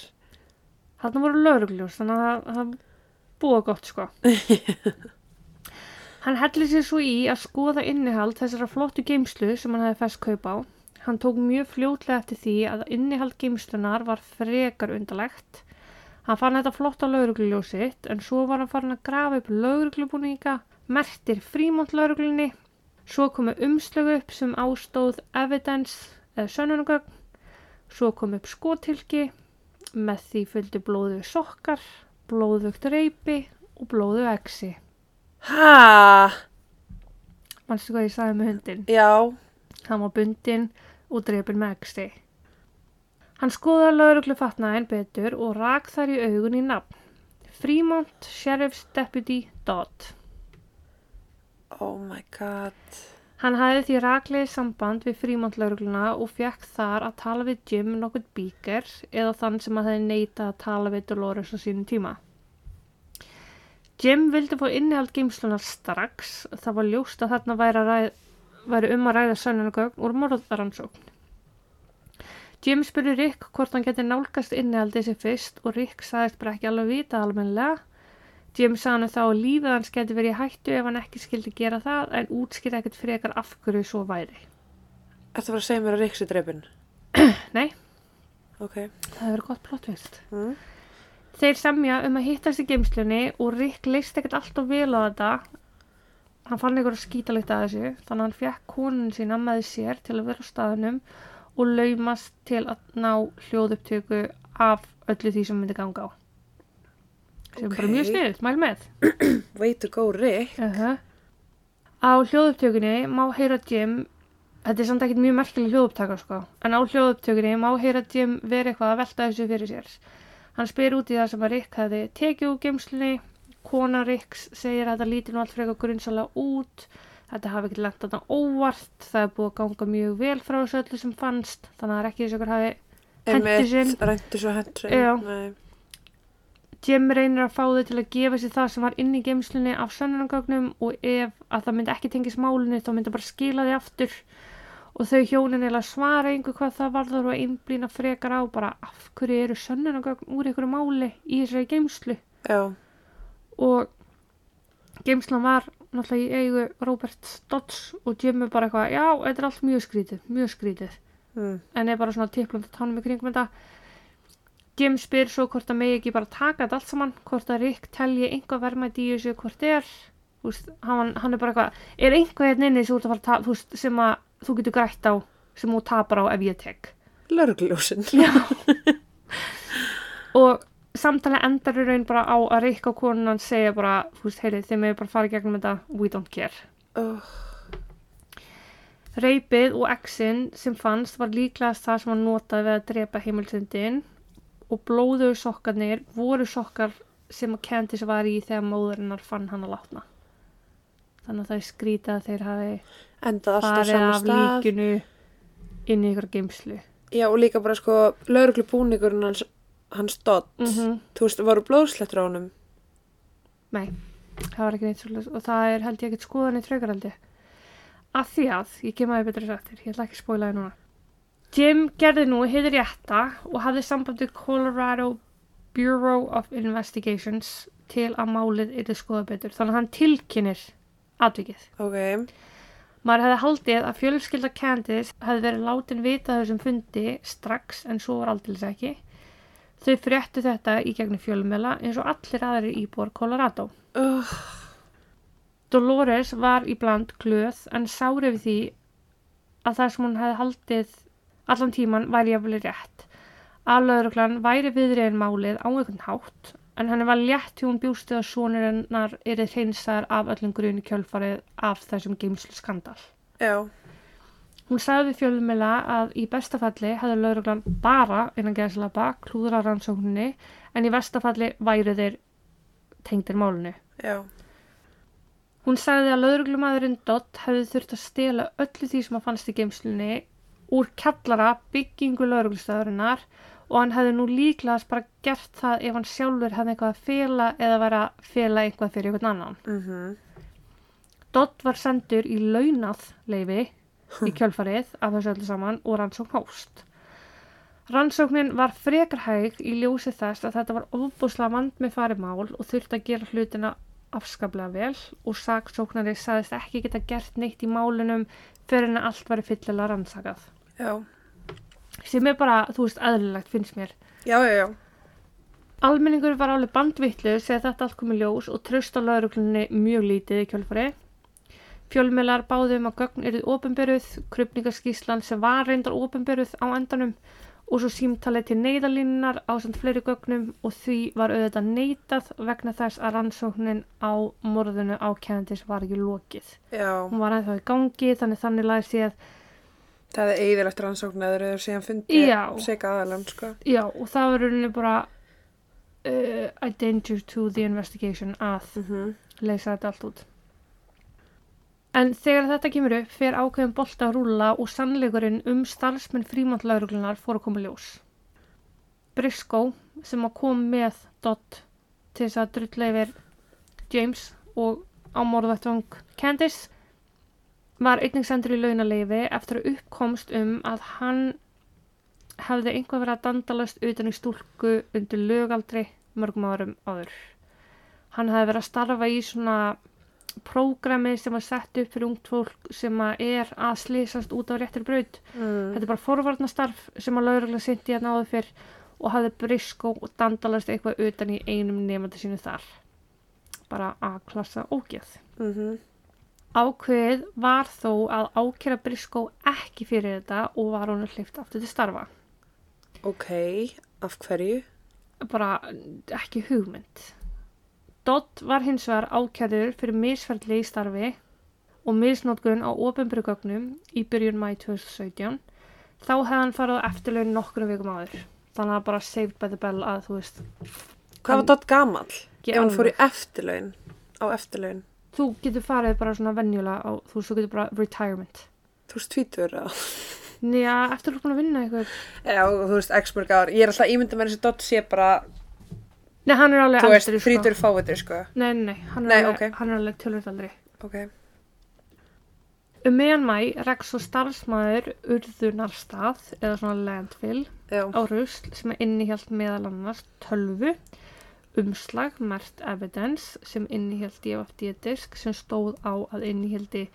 Þarna voru laurugljós, þannig að það búa gott sko. hann hellir sér svo í að skoða innihald þessara flottu geimslu sem hann hefði fest kaup á. Hann tók mjög fljótlega eftir því að innihald geimslunar var frekar undalegt. Hann fann þetta flotta laurugljósitt en svo var hann farin að grafa upp lauruglubúninga, mertir frímont lauruglunni, svo komu umslögu upp sem ástóð evidence eða sönnunagögn, svo kom upp skotilki, með því fylgdu blóðu sokkar, blóðugt reypi og blóðu exi. Ha, Manstu hvað ég sagði með hundin? já, Hann var bundinn og drepinn með exi. Hann skoðaði lauruglu fatnaðin betur og rak þar í augun í nafn. Fremont Sheriff's Deputy Dodd. oh my god. Hann hafði því raklega samband við Fremont laurugluna og fekk þar að tala við Jim nokkuð Beaker eða þann sem að hefði neitað að tala við Dolores á sínum tíma. Jim vildi fá innihald geimslunar strax. Það var ljóst að þarna væri, að ræð, væri um að ræða sönnunagögn úr morðaransókn. Jim spurði Rick hvort hann geti nálgast innihaldið sér fyrst og Rick sagðist bara ekki alveg vita almennilega. Jim sagði hann þá að lífið hans geti verið í hættu ef hann ekki skildi gera það en útskýrði ekkert frekar af hverju svo væri. Ertu að fara að segja mér að Ríks er dreipin? Nei, Ok. það hefur verið gott plottvist. Mm. Þeir semja um að hittast í geimslunni og Rick leist ekkert alltaf vel á þetta. Hann fann skýta litt að þessu, þannig að hann fekk konun sína með sér til að vera á staðunum og laumast til að ná hljóðupptöku af öllu því sem myndi ganga á. Sem er bara mjög sniðut, mæl með. Way to go, Rick. Uh Á hljóðupptökunni má heyra Jim, þetta er samt ekkert mjög merkileg hljóðupptaka sko, en á hljóðupptökunni má heyra Jim vera eitthvað að velta þessu fyrir sér. Hann spyr út í það sem að Rick hefði tekið úr geimslunni, kona Ricks segir að þetta líti nú allt frekar grunnsalega út, þetta hafi ekki lent þarna óvart, það er búið að ganga mjög vel frá þessu öllu sem fannst, þannig að það er ekki þess að ykkur hafi Henti sinn. Rænti svo hendi sinn. Jim reynir að fá þau til að gefa sér það sem var inn í geimslunni af sönnunagögnum og ef að það myndi ekki tengis málunni þá myndi bara skila því aftur og þau hjónin eða svara einhver hvað það varður og einblýna frekar á bara af hverju eru sönnunagögn úr einhverju máli í þessari geimslu Já. og geimslan var náttúrulega í eigu Robert Dodds og Jim er bara eitthvað já, þetta er allt mjög skrítið, mjög skrítið Mm. en er bara svona tiplum til tánum í kringum þetta Jim spyr svo hvort að megi ekki bara taka þetta allt saman hvort að Rick telji einhvað verðmætt í þessu hvort er Úst, hann, hann er bara eitthvað er einhvað hérna inni sem, þú að þú getur grætt á sem þú tapar á ef ég tek Lörgljósin. Og samtali endar í raun bara á að Rick og konan segja bara, þú veist, heyrið, þeim er bara fara í gegnum þetta we don't care Oh. Reipið og exin sem fannst var líklegast það sem var notað við að drepa heimilsindin og blóðu sokkarnir voru sokkar sem að Candice var í þegar móðurinnar fann hann að látna. Þannig að það er skrítið að þeir hafi Endað alltaf á farið sama af stað. líkinu inn í ykkur geimslu. Já, og líka bara sko, lauruglubúningurinn hans, hans Dodd. Mm Þú veist, voru blóðslettur á honum. Nei, það var ekki neitt svolítið og það er held ég ekkert skoðan í traukaraldi. Að því að, ég kem aðeins betur eftir, ég ætla ekki að spóla þið núna. Jim gerði nú heiður rétta og hafði samband við Colorado Bureau of Investigations til að málið yrði skoða betur. Þannig að hann tilkynir atvikið. Ok. Maður hefði haldið að fjölskylda Candice hefði verið látin vita þessum fundi strax en svo var aldils ekki. Þau fréttu þetta í gegnum fjölmela eins og allir aðri íbúar Colorado. Uh, Dolores var í bland glöð en sári við því að það sem hún hefði haldið allan tíman væri jafnvel rétt. Aðlauruglan væri viðriðin málið á einhvern hátt en henni var létt hún bjústi að sonur hennar er hreinsaðar af öllum grunni kjölfarið af þessum geimslu skandal. já. Hún sagði fjölumila að í bestafalli hefði lauruglan bara innan geðslapa klúðra rannsókninni en í vestafalli væri þeir tengdir málinu. Já. Hún sagði að lauruglumæðurinn Dodd hefði þurft að stela öllu því sem að fannst í geimslunni úr kjallara byggingu lauruglustæðurinnar og hann hefði nú líklegast bara gert það ef hann sjálfur hefði eitthvað að fela eða væri að fela eitthvað fyrir einhvern annan. Mhm. Dodd var sendur í launað leifi í kjölfarið af þessu öllu saman og rannsókn hóst. Rannsóknin var frekar hæg í ljósi þess að þetta var ofbúslega vand með farimál og þurfti að gera hlutina afskaplega vel og saksóknari sagðist ekki geta gert neitt í málunum fyrir en allt var fyllilega rannsakað. Já. Sem er bara, þú veist, eðlilegt finnst mér. Já, já, já. Almenningur var alveg bandvittlu þegar þetta allt kom í ljós og tröst á lauruglunni mjög lítið í kjölfari. Fjölmiðlar báðum að gögn eruð ofinberuð, krupningarskíslan sem var reyndar ofinberuð á endanum og svo símtalið til neyðalínunar á samt fleiri gögnum og því var auðvitað neytað vegna þess að rannsóknin á morðinu á Candice var ekki lokið. Já. Hún var ennþá í gangi þannig þannig lagði séð, Það er eðilegt rannsókn eða þeir eru síðan fundið Já. seka aðalann, sko. já og það var rauninni bara uh, a danger to the investigation að Mm leysa þetta allt út. En þegar þetta kemur upp fer ákveðin bolta að rúlla og sannleikurinn um starfsmenn frímantlauruglunar fór að koma ljós. Briscoe sem að kom með Dodd til þess að drulla yfir James og ámorðvættvang Candice var einnig sendur í launaleifi eftir að uppkomst um að hann hefði einhvað verið að dandalast utan í stúlku undir lögaldri mörgum árum áður. Hann hefði verið að starfa í svona prógrami sem var sett upp fyrir ungt fólk sem að er að slýsast út á réttir braut. Mm. Þetta er bara forvarnastarf sem að lauruglega sindi hérna áður fyrr og hafði briskó og dandalast eitthvað utan í einum nefandi sínu þar. Bara að klassa ógeð. Mm Ákveðið var þó að ákjæra briskó ekki fyrir þetta og var hún hlift aftur til starfa. Ok, af hverju? Bara ekki hugmynd. Dodd var hins vegar ákjæður fyrir misferðli í starfi og misnótkun á ofinbrugögnum í byrjun mæ 2017. Þá hefði hann farið á eftirlaun nokkrum vikum áður. Þannig að bara saved by the bell að þú veist. Hvað var Dodd gamall? Ekki Ef hann fór í eftirlaun, á eftirlaun. Þú getur farið bara svona venjulega á, þú getur bara retirement. Þú veist tvítur á. Nýja, eftir að þú er búin að vinna eitthvað. Já, þú veist, x mörg ár. Ég er alltaf ímyndað með þessi Dodd sé bara, Nei, hann er alveg þú veist, frítur fávitur, sko. Nei, nei, hann er Nei, alveg, ok. hann er alveg tölvöld aldrei. Ok. Um meðan mæ rekst svo starfsmæður urðunarstað eða svona landfill Já. á rusl sem innihjalt meðal annars tölvu, umslag, mert evidence sem innihjalt DFD-disk sem stóð á að innihjaldi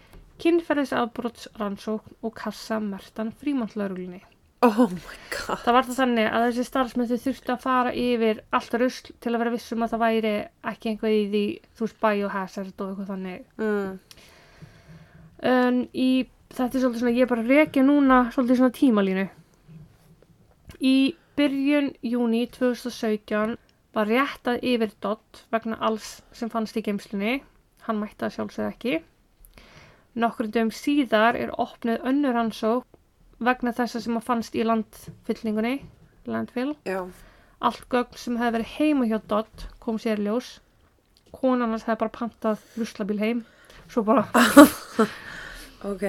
kynferðisafbrotsrannsókn og kassa mertan frímannlauruglinni. Oh my god. Það var það þannig að þessi starfsmenn þau þurftu að fara yfir allt rusl til að vera vissum að það væri ekki einhvað í því, þú veist, biohazard og eitthvað þannig. Mm. En í, þetta er svolítið svona, ég er bara að rekja núna svolítið svona tímalínu. Í byrjun júni 2017 var réttað yfir Dodd vegna alls sem fannst í geimslunni. Hann mætti það sjálfsögð ekki. Nokkur dögum síðar er opnið önnur rannsók vegna þessa sem að fannst í landfyllingunni, landfill. Já. Allt gögn sem hefði verið heima hjá Dodd kom sér ljós. Konan hans hefði bara pantað ruslabíl heim. Svo bara Ok.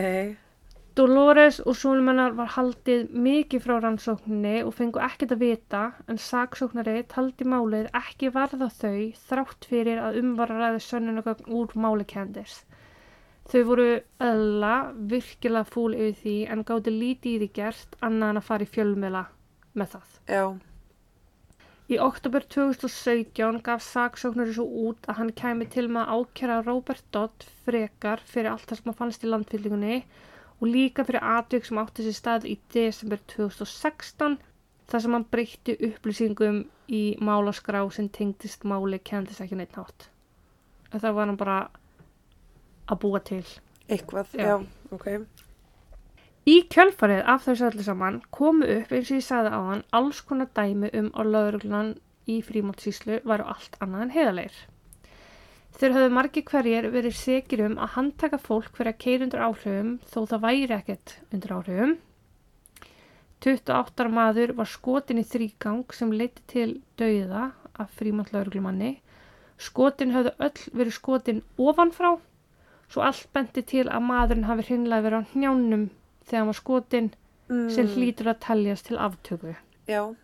Dolores og Súlumennar var haldið mikið frá rannsókninni og fengu ekkert að vita en saksóknari taldi málið ekki varða þau þrátt fyrir að umvararæði sönnunagögn úr máli Candice. Þau voru öðla virkilega fúl yfir því en gáti lítið í því gert annað en að fara í fjölmela með það. Já. Í oktober 2017 gaf saksóknari svo út að hann kæmi til með að ákjæra Robert Dodd frekar fyrir allt það sem að fannst í landfyllingunni og líka fyrir atvik sem átti sér stað í desember 2016 þar sem hann breytti upplýsingum í málaskrá sem tengdist máli kendist ekki neitt nátt. En það var hann bara að búa til. Eitthvað, Já. já. Ok. Í kjölfarið af þessu öllu saman komu upp eins og ég sagði á hann alls konar dæmi um að lauruglan í frímáttsíslu væru allt annað en heiðaleir. Þeir höfðu margir hverjir verið segir um að handtaka fólk fyrir að keira undir áhrifum þó það væri ekkert undir áhrifum. 28 ára maður var skotin í þrýgang sem leiti til dauða af frímáttlaurugljumanni. Skotin höfðu öll verið skotin ofanfrá svo allt benti til að maðurinn hafi hreinlega verið á hnjánum þegar hann var skotin Mm. sem hlýtur að teljast til aftöku. Já.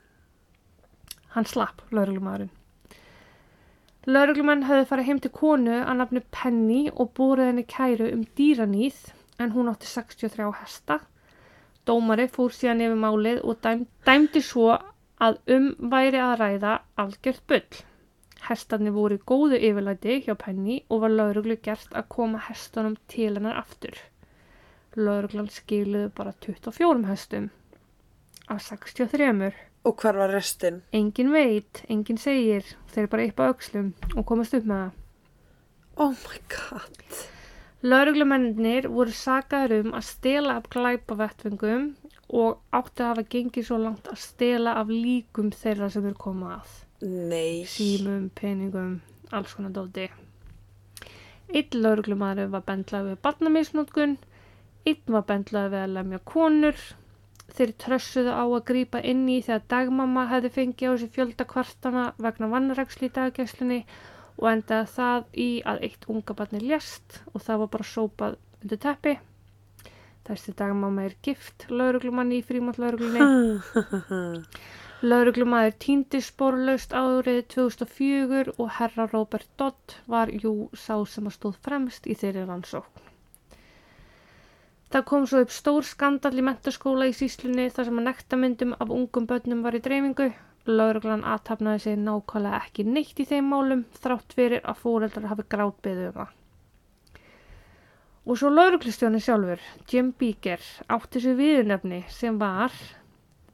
Hann slapp, lauruglumæðurinn. Lauruglumann hefði farið heim til konu að nafnu Penny og búrið henni kæru um dýranýð en hún átti 63 hesta. Dómari fór síðan yfir málið og dæm, dæmdi svo að um væri að ræða algjört bull. Hestarnir voru í góðu yfirlæti hjá Penny og var lauruglu gert að koma hestunum til hennar aftur. Lauruglan skiluðu bara 24 hestum af 63. Og hvar var restin? Engin veit, engin segir, þeir bara á öxlum og komast upp með það. Oh my god. Lauruglumennir voru sagaður um að stela af glæpavettvingum og átti að hafa gengið svo langt að stela af líkum þeirra sem eru komað að. Nei. Símum, peningum, alls konar dóti. Einn lauruglumæður var bendlað við barnamisnótkun, einn var bendlað við að lemja konur. Þeir trössuðu á að grípa inn í þegar dagmamma hefði fengið á þessi fjölda kvartana vegna vannrækslu í daggæslunni og endaði það í að eitt unga barni lést og það var bara sópað undir teppi. Þessi dagmamma er gift lauruglumanni í frímátt lauruglunni. Lauruglumadur týndi sporlaust árið 2004 og herra Robert Dodd var jú sá sem að stóð fremst í þeirri rannsókn. Það kom svo upp stór skandal í mentaskóla í síslunni þar sem að nektamyndum af ungum börnum var í dreifingu. Lauruglan aðtapnaði sig nákvæmlega ekki neitt í þeim málum þrátt fyrir að fóreldrar hafi grátbeðið um það. Og svo lauruglistjóni sjálfur, Jim Beaker, átti sér viðurnefni sem var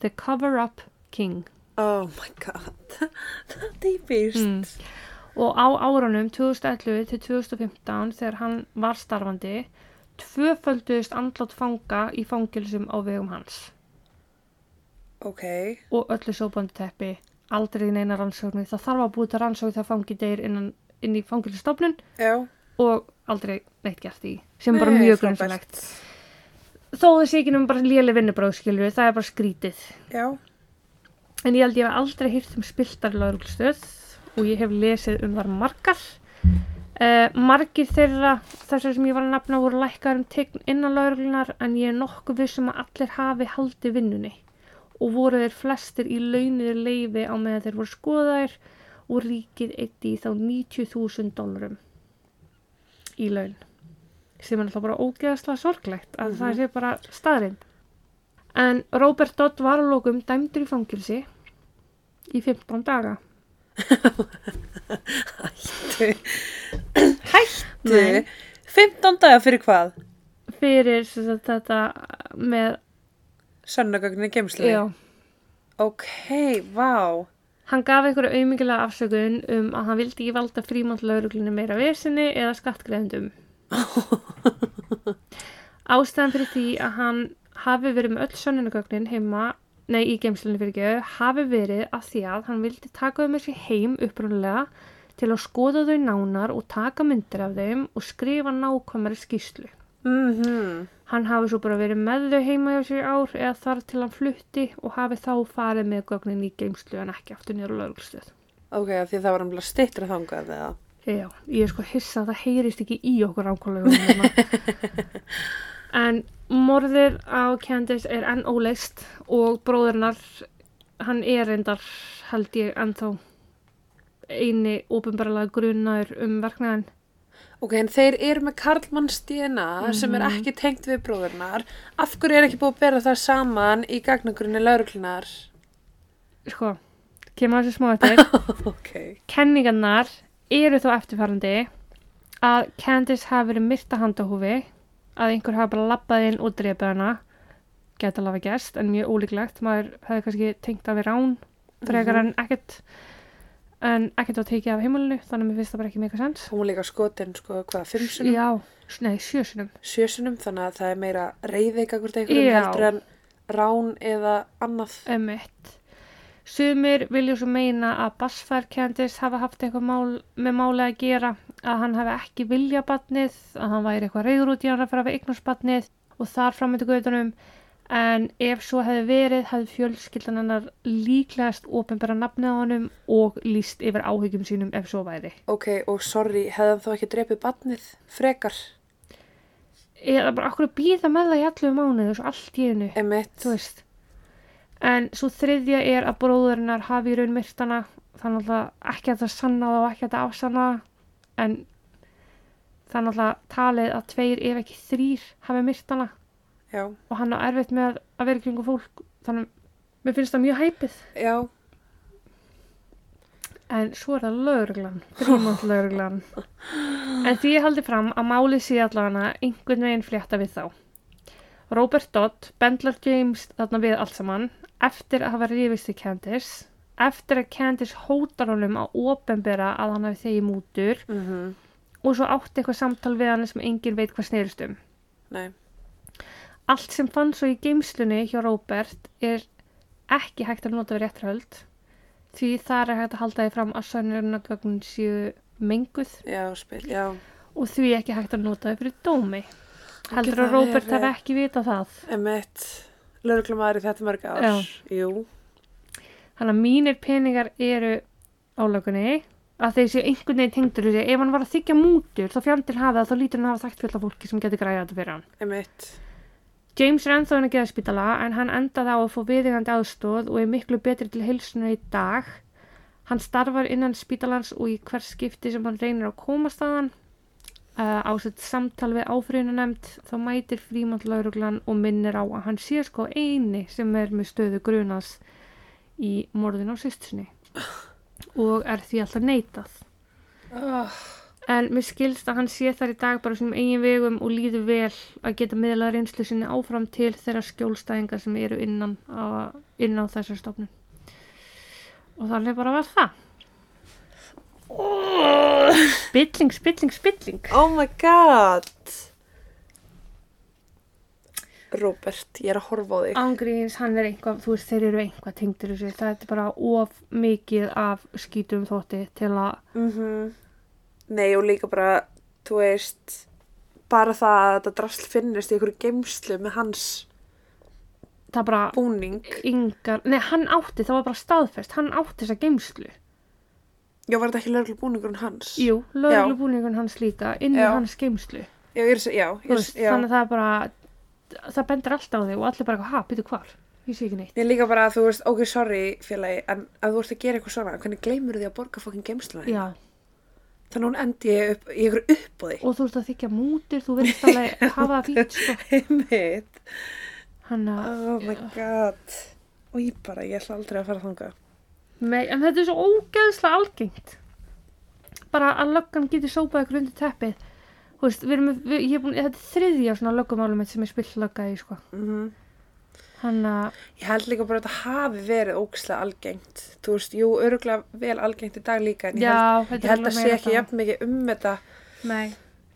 The Cover-Up King. Oh my god. Það er dýpist. Mm. Og á árunum 2011 til 2015 þegar hann var starfandi, tvöfölduðist andlátt fanga í fangilsum á vegum hans. Ok. Og öllu sópandi teppi, aldrei neina rannsóknu. Það þarf að búið til rannsókn þegar fangi deyr innan, inn í fangilsstofnun Já. og aldrei neitt gert í, sem er bara mjög grunnsalegt. Þó þessi ekki um bara léli vinnubráð, skilur það er bara skrítið. Já. En ég held ég hef aldrei hýrt um spiltar lauruglustöð og ég hef lesið um þar margar. Uh, margir þeirra þessar sem ég var að nafna voru lækkaður um tegn innan lauruglunar en ég er nokkuð vissum að allir hafi haldi vinnunni. Og voru þeir flestir í launiður leifi á meðan þeir voru skoðaðir og ríkið eitt í þá 90.000 dólarum í laun. Sem er alltaf bara ógeðaslega sorglegt að það sé bara staðrind en Robert Dodd var að lókum dæmdur í fangilsi í 15 daga Hættu. Nei. 15 daga fyrir hvað? fyrir sagt, þetta með Sönnagögnin gemsli. já, Ok, vá. hann gaf einhverju auðmyggilega afsökun um að hann vildi ekki valda frímátt lauruglunni meira vesinni eða skattgreðendum ástæðan fyrir því að hann hafi verið með öll sönnunagögnin heima nei, í geimslunni fyrir ekki, hafi verið að því að hann vildi taka þau með sér heim upprunalega til að skoða þau nánar og taka myndir af þeim og skrifa nákvæmari skýslu. Mhm. Hann hafi svo bara verið með þau heima hjá sér ár eða þar til hann flutti og hafi þá farið með gögnin í geimslu en ekki aftur nýra lögulstöð. Ok, því það var umlað stittra þangað eða? Já, ég er sko hissa að það heyrist ekki í okkur ákvæmlega. en morðir á Candice er enn óleist og bróðurnar, hann er reyndar held ég ennþá eini óbumbarlega grunaður um verknæðin. Ok, en þeir eru með Karlmanns DNA sem er ekki tengt við bróðurnar. Af hverju er ekki búið að bera það saman í gagnagrunni lauruglunar? Sko, kemur þessi smá eftir. ok. Kenningarnar eru þó eftirfærandi að Candice hafi verið myrta handahúfi, að einhver hafi bara labbað inn og drepið hana, geta alveg gæst, en mjög ólíklegt, maður hefði kannski tengt að við rán, frekar en ekkert, en ekkert var tekið af heimilinu, þannig að mér finnst það bara ekki meika sens. Hún líka skotin, sko, hvað, fimm sunum? Já, nei, sjösunum. Sjö sunum, þannig að það er meira reyðið gagvart einhverjum heldur en rán eða annað. Emmett. Sumir vilja svo meina að Bassfær Candice hafa haft eitthvað mál, með máli að gera, að hann hafi ekki vilja batnið, að hann væri eitthvað reyður út í hann að fara við eignast batnið og þar framöndu gautunum, en ef svo hefði verið, hefði fjölskyldan hennar líklegast ofinbæra nafnið á honum og líst yfir áhyggjum sínum ef svo væri. Ok, og sorry, hefði hann þá ekki drepið badnið frekar? Eða bara okkur að býða með það í allu mánuðu, svo allt í einu. Emitt. þú veist en svo þriðja er að bróðurinnar hafi í raun myrtana þannig að ekki að það sanna og ekki að það afsanna það en þannig að talið að tveir ef ekki þrýr hafi myrtana Já, og hann á erfitt með að vera í kringum fólk þannig að mér finnst það mjög hæpið Já, en svo er það lögreglan frímont lögreglan. En því ég haldi fram að máli sé allavega einhvern veginn flétta við þá. Robert Dodd bendlar James þarna við allt saman eftir að hafa rifist í Candice eftir að Candice hótar honum að openbera að hann hafi þegi mútur. Mhm, og svo átti eitthvað samtal við hann sem enginn veit hvað snerist um. Nei, allt sem fann svo í geimslunni hjá Robert er ekki hægt að nota við réttröld því þar er hægt að halda því fram að sönnurinnagögnin séu menguð. Já, spil, já, og því ekki hægt að nota því fyrir dómi. Heldur að Robert hef ekki vitað það. emitt, lögreglumæður í þetta mörg ár, Já. jú, þannig að mínir peningar eru álökunni að þeir séu einhvern veginn tengdur þessi ef hann var að þykja mútur þá fjandil hafa það þá lítur hann hafa þekkt fullt af fólki sem getur græða þetta fyrir hann. Emitt, James er ennþá inn að geða spítala en hann endaði á að fá viðingandi aðstóð og er miklu betri til heilsuna í dag. Hann starfar innan spítalans og í hvers skipti sem hann reynir að komast að hann. Uh, ásett samtal við áfrýjunanemnd þá mætir frímantlauruglan og minnir á að hann sé sko eini sem er með stöðu grunas í morðin á sýstinni og er því alltaf neitað. oh, En mér skilst að hann sé þar í dag bara sem eigin vegum og líður vel að geta miðlað reynslu sinni áfram til þeirra skjólstæðingar sem eru innan á, á þessar stofnun. Og þannig bara var það. Spilling, spilling, spilling. oh my god, Robert, ég er að horfa á þig, Ángríns, hann er einhvað, þú veist, þeir eru einhvað tengdur þessu. Það er bara of mikið af skítum þótti til að, mhm, nei og líka bara, þú veist, bara það að þetta drasl finnist í einhverju geimslu með hans það bara búning, yngar, nei, hann átti, það var bara staðfest, hann átti þessa geimslu. já, var þetta ekki lögreglu búningurinn hans? Jú, lögreglubúningun hans líka inn í Já. hans geimslu. Já, ég er, já, ég, veist, já. þannig að það er bara það bendur allt á þig og allir bara ha, býtu hvar ég sé ekki neitt Ég líka bara að þú veist, ok, sorry félagi, en að þú ert að gera eitthvað svona, hvernig gleymur því að borga fokkin? Já, Þannig að hún endi ég upp, í einhverju uppbóði. og þú ert að þykja mútur þú verðist alveg hafa sko. Einmitt. hann að, Oh my god. Og ég bara, ég ætla aldrei að fara þangað. mei, en þetta er svo ógeðslega algengt bara að löggan getur sópað ykkur undir teppið þú veist, við erum, við, ég er búin, þetta er þriðja svona löggumálum mitt sem er spill lögga í sko. Mm hann að, Ég held líka bara að þetta hafi verið ógislega algengt. Þú veist, jú, öruglega vel algengt í dag líka, en ég held, já, ég held að sé ekki jafn mikið um þetta. nei,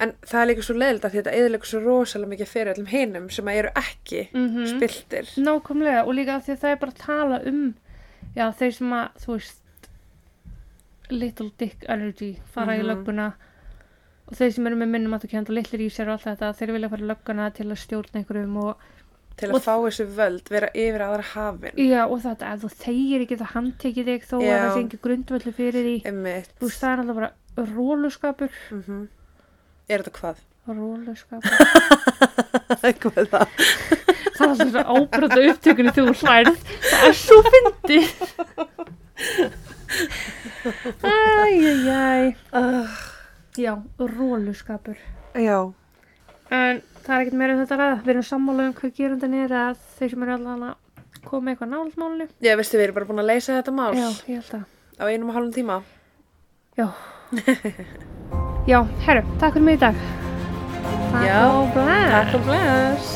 En það er líka svo leiðilegt að þetta eðilega svo rosalega mikið fyrir öllum hinum sem að eru ekki mhm spiltir. Nákvæmlega og líka því að það er bara að tala um já þeir sem að þú veist little dick energy fara í Mhm. lögguna og þeir sem eru með minnum að þú kenda litlir í sér og allt þetta þeir vilja fara í lögguna til að stjórna einhverjum og Til Og- að fá þessu völd, vera yfir aðra hafin. já og þetta ef þú þegir ekki það handtekið þig þó Já. að það ekki grundvöldu fyrir því Einmitt. þú veist það er alltaf bara róluskapur Mm Er þetta hvað? róluskapur hvað er það? það er alltaf svo ábröða upptökunni þú hlærð það er svo fyndi æjæjæj Já, róluskapur. Já. En það er ekkert meira um þetta ræða. Við erum sammála um hvað gerundin er að þeir sem eru allavega að koma eitthvað nálsmálinu. Já, veistu, við erum bara búin að leysa þetta mál. Já, ég held að. Á einum og halvun tíma. Já. Já, herru, takk fyrir mig í dag. Takk Já, og bless. Takk og bless.